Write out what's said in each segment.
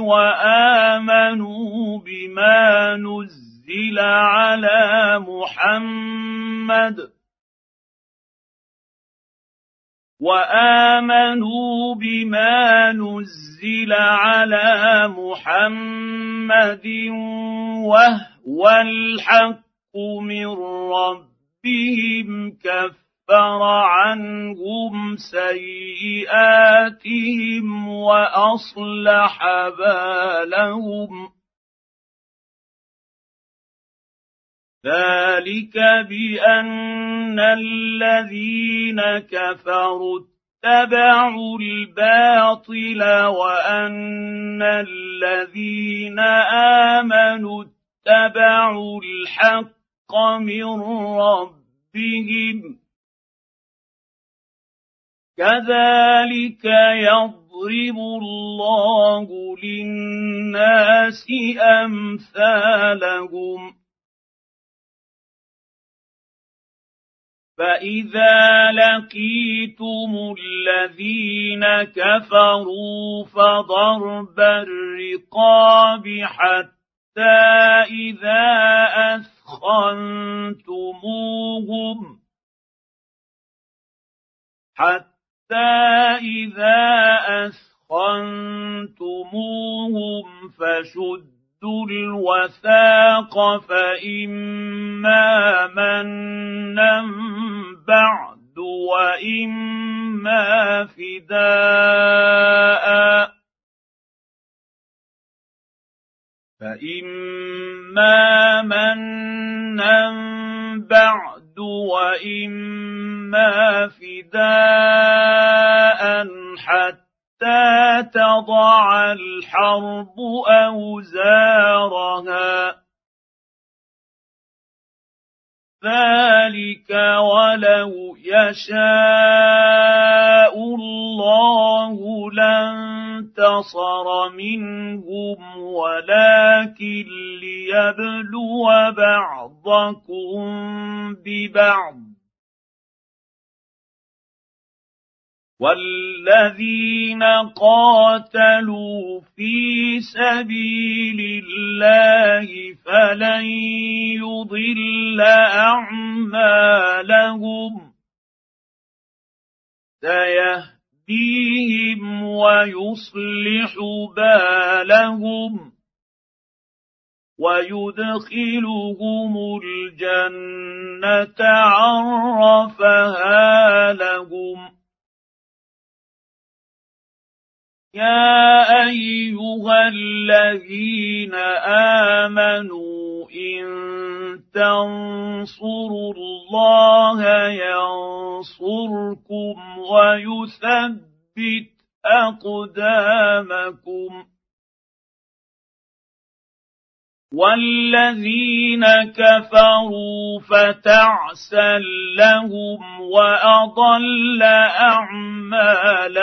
وامنوا بما نزل على محمد وامنوا بما نزل على محمد وهو الحق من ربهم كفر عنهم سيئاتهم وأصلح بالهم. ذلك بأن الذين كفروا اتبعوا الباطل وأن الذين آمنوا اتبعوا الحق من ربهم. كذلك يضرب الله للناس أمثالهم. فإذا لقيتم الذين كفروا فضرب الرقاب حتى إذا أثخنتموهم حتى اذا اثخنتموهم فشدوا الوثاق فإما منا بعد وإما فداء فإما منا بعد وإما فداء حتى تضع الحرب اوزارها. ذلك ولو يشاء الله لانتصر منهم ولكن ليبلو بعضكم ببعض. والذين قاتلوا في سبيل الله فلن يضل اعمالهم. سيهديهم ويصلح بالهم ويدخلهم الجنة عرفها لهم. يا أيها الذين آمنوا تنصروا الله ينصركم ويثبت أقدامكم. والذين كفروا فتعسا لهم وأضل أعمالهم.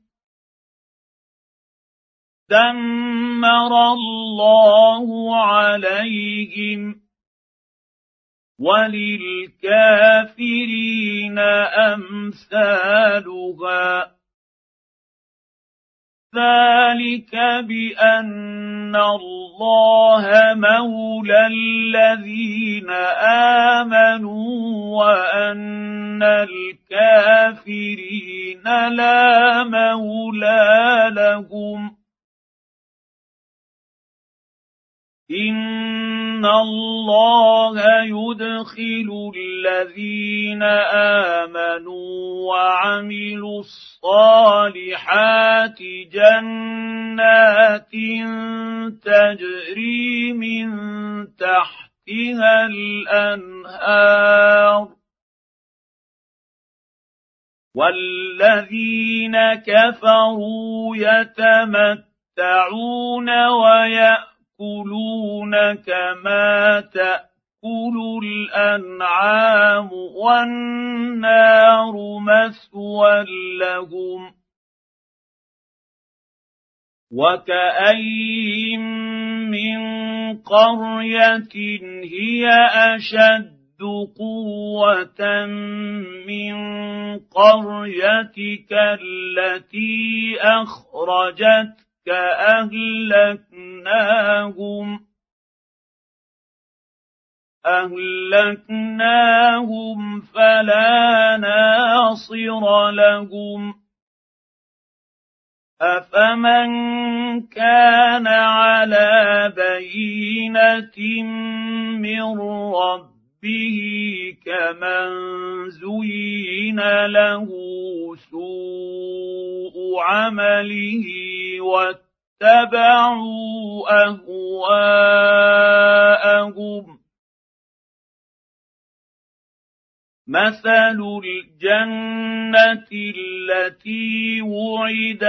دمر الله عليهم وللكافرين أمثالها. ذلك بأن الله مولى الذين آمنوا وأن الكافرين لا مولى لهم. ان الله يدخل الذين امنوا وعملوا الصالحات جنات تجري من تحتها الانهار والذين كفروا يتمتعون ويأكلون يأكلون كما تأكل الأنعام والنار مثوى لهم وكأين من قرية هي أشد قوة من قريتك التي أخرجتك أهلكناهم أهلكناهم فلا ناصر لهم. أفمن كان على بينة من ربه كمن زين له سوء عمله واتبعوا اهواءهم مثل الجنه التي وعد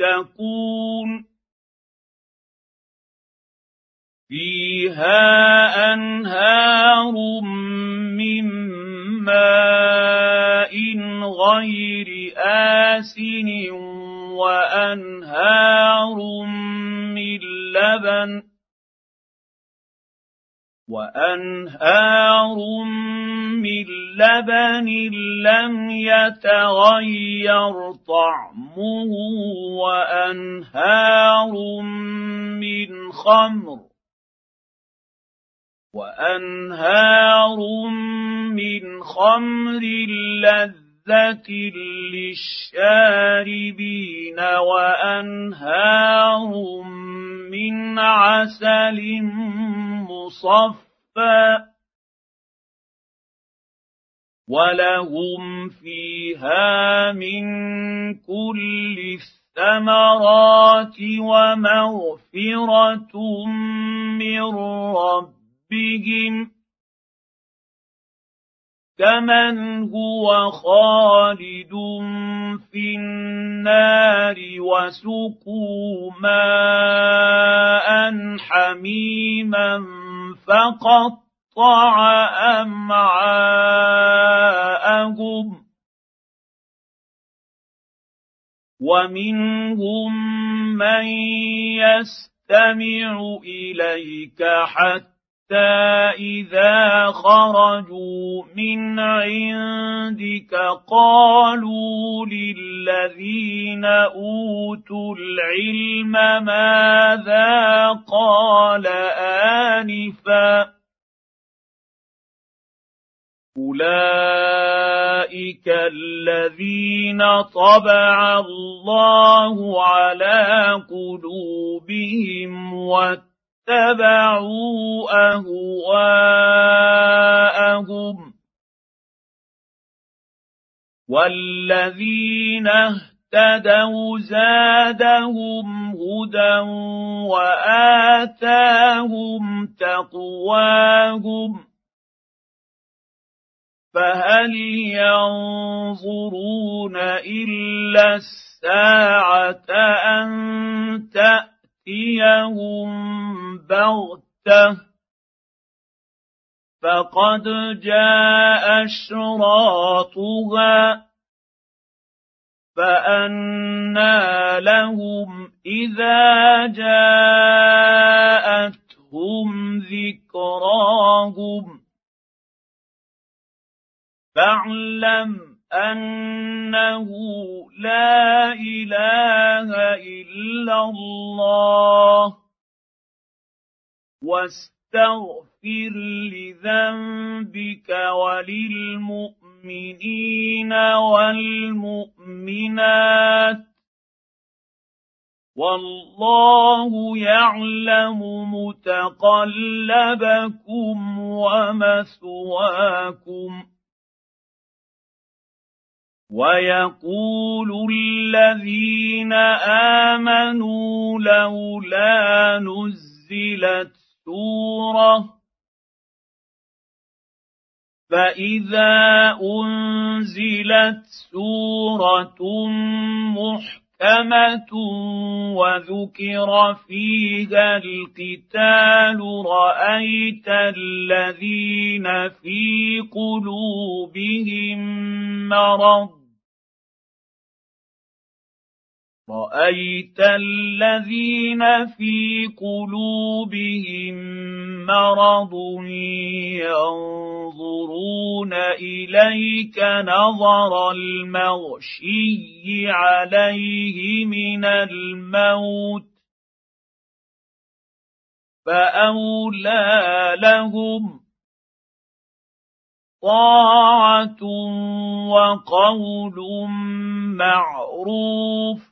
المتقون فيها أنهار من ماء غير آسن وأنهار من لبن وأنهار من لبن لم يتغير طعمه وأنهار من خمر وانهار من خمر لذه للشاربين وانهار من عسل مصفى ولهم فيها من كل الثمرات ومغفره من رب ربهم كمن هو خالد في النار وسقوا ماء حميما فقطع امعاءهم ومنهم من يستمع اليك حتى إذا خرجوا من عندك قالوا للذين أوتوا العلم ماذا قال آنفا أولئك الذين طبع الله على قلوبهم واتقوا اتبعوا أهواءهم والذين اهتدوا زادهم هدى وآتاهم تقواهم فهل ينظرون إلا الساعة أن تاتي تأتيهم بغته فقد جاء اشراطها فانى لهم اذا جاءتهم ذكراهم فاعلم انه لا اله الا الله واستغفر لذنبك وللمؤمنين والمؤمنات والله يعلم متقلبكم ومثواكم ويقول الذين آمنوا لولا نزلت سوره فاذا انزلت سوره محكمه محكمه وذكر فيها القتال رايت الذين في قلوبهم مرض رأيت الذين في قلوبهم مرض ينظرون إليك نظر المغشي عليه من الموت فأولى لهم طاعة وقول معروف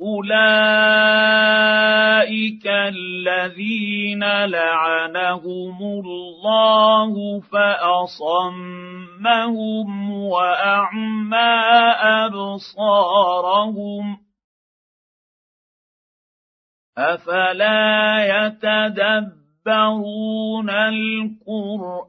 اولئك الذين لعنهم الله فاصمهم واعمى ابصارهم افلا يتدبرون القران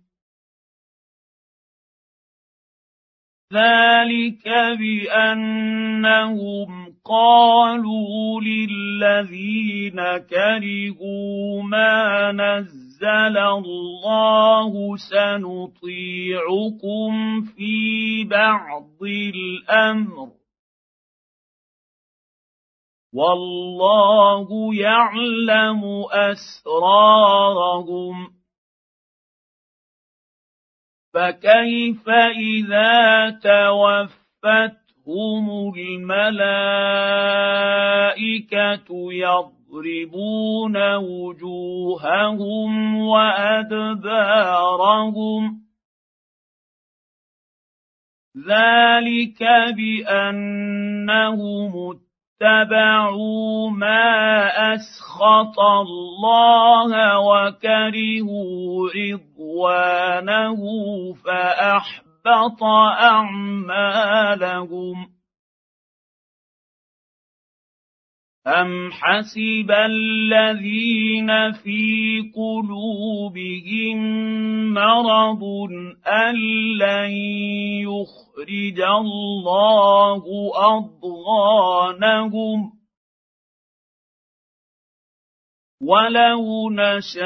ذلك بانهم قالوا للذين كرهوا ما نزل الله سنطيعكم في بعض الامر والله يعلم اسرارهم فكيف اذا توفتهم الملائكه يضربون وجوههم وادبارهم ذلك بانهم اتبعوا ما أسخط الله وكرهوا رضوانه فأحبط أعمالهم أم حسب الذين في قلوبهم مرض أن لن يخرج الله أضغانهم ولو نشاء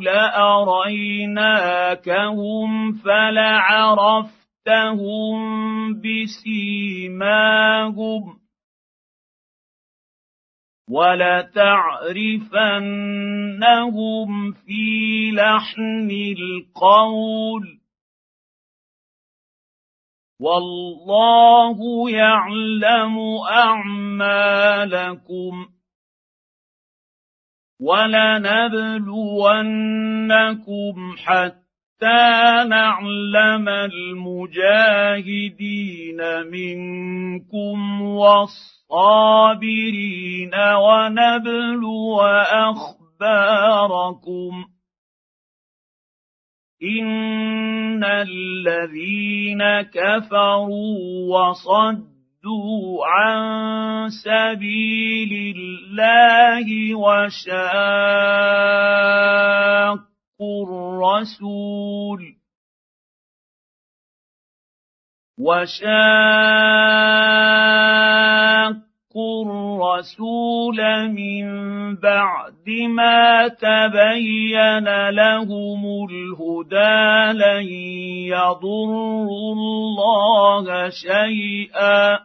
لأريناكهم فلعرفتهم بسيماهم ولتعرفنهم في لحن القول. والله يعلم أعمالكم. ولنبلونكم حتى حتى نعلم المجاهدين منكم والصابرين ونبلو أخباركم. إن الذين كفروا وصدوا عن سبيل الله وشاقوا الرسول وشاقوا الرسول من بعد ما تبين لهم الهدى لن يضروا الله شيئا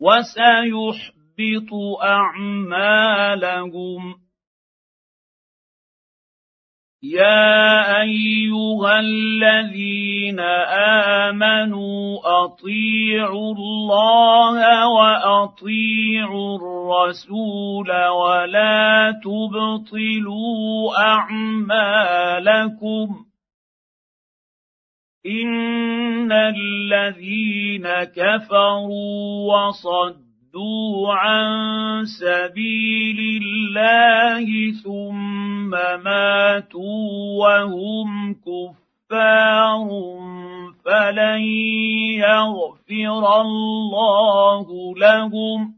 وسيحبط أعمالهم يا ايها الذين امنوا اطيعوا الله واطيعوا الرسول ولا تبطلوا اعمالكم ان الذين كفروا وصدوا صدوا عن سبيل الله ثم ماتوا وهم كفار فلن يغفر الله لهم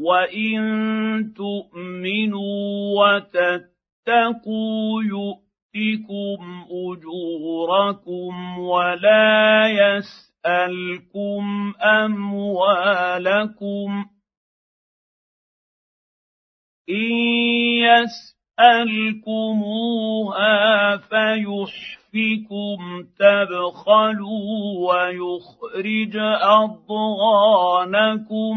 وان تؤمنوا وتتقوا يؤتكم اجوركم ولا يسالكم اموالكم ان يسالكموها فيحفكم تبخلوا ويخرج اضغانكم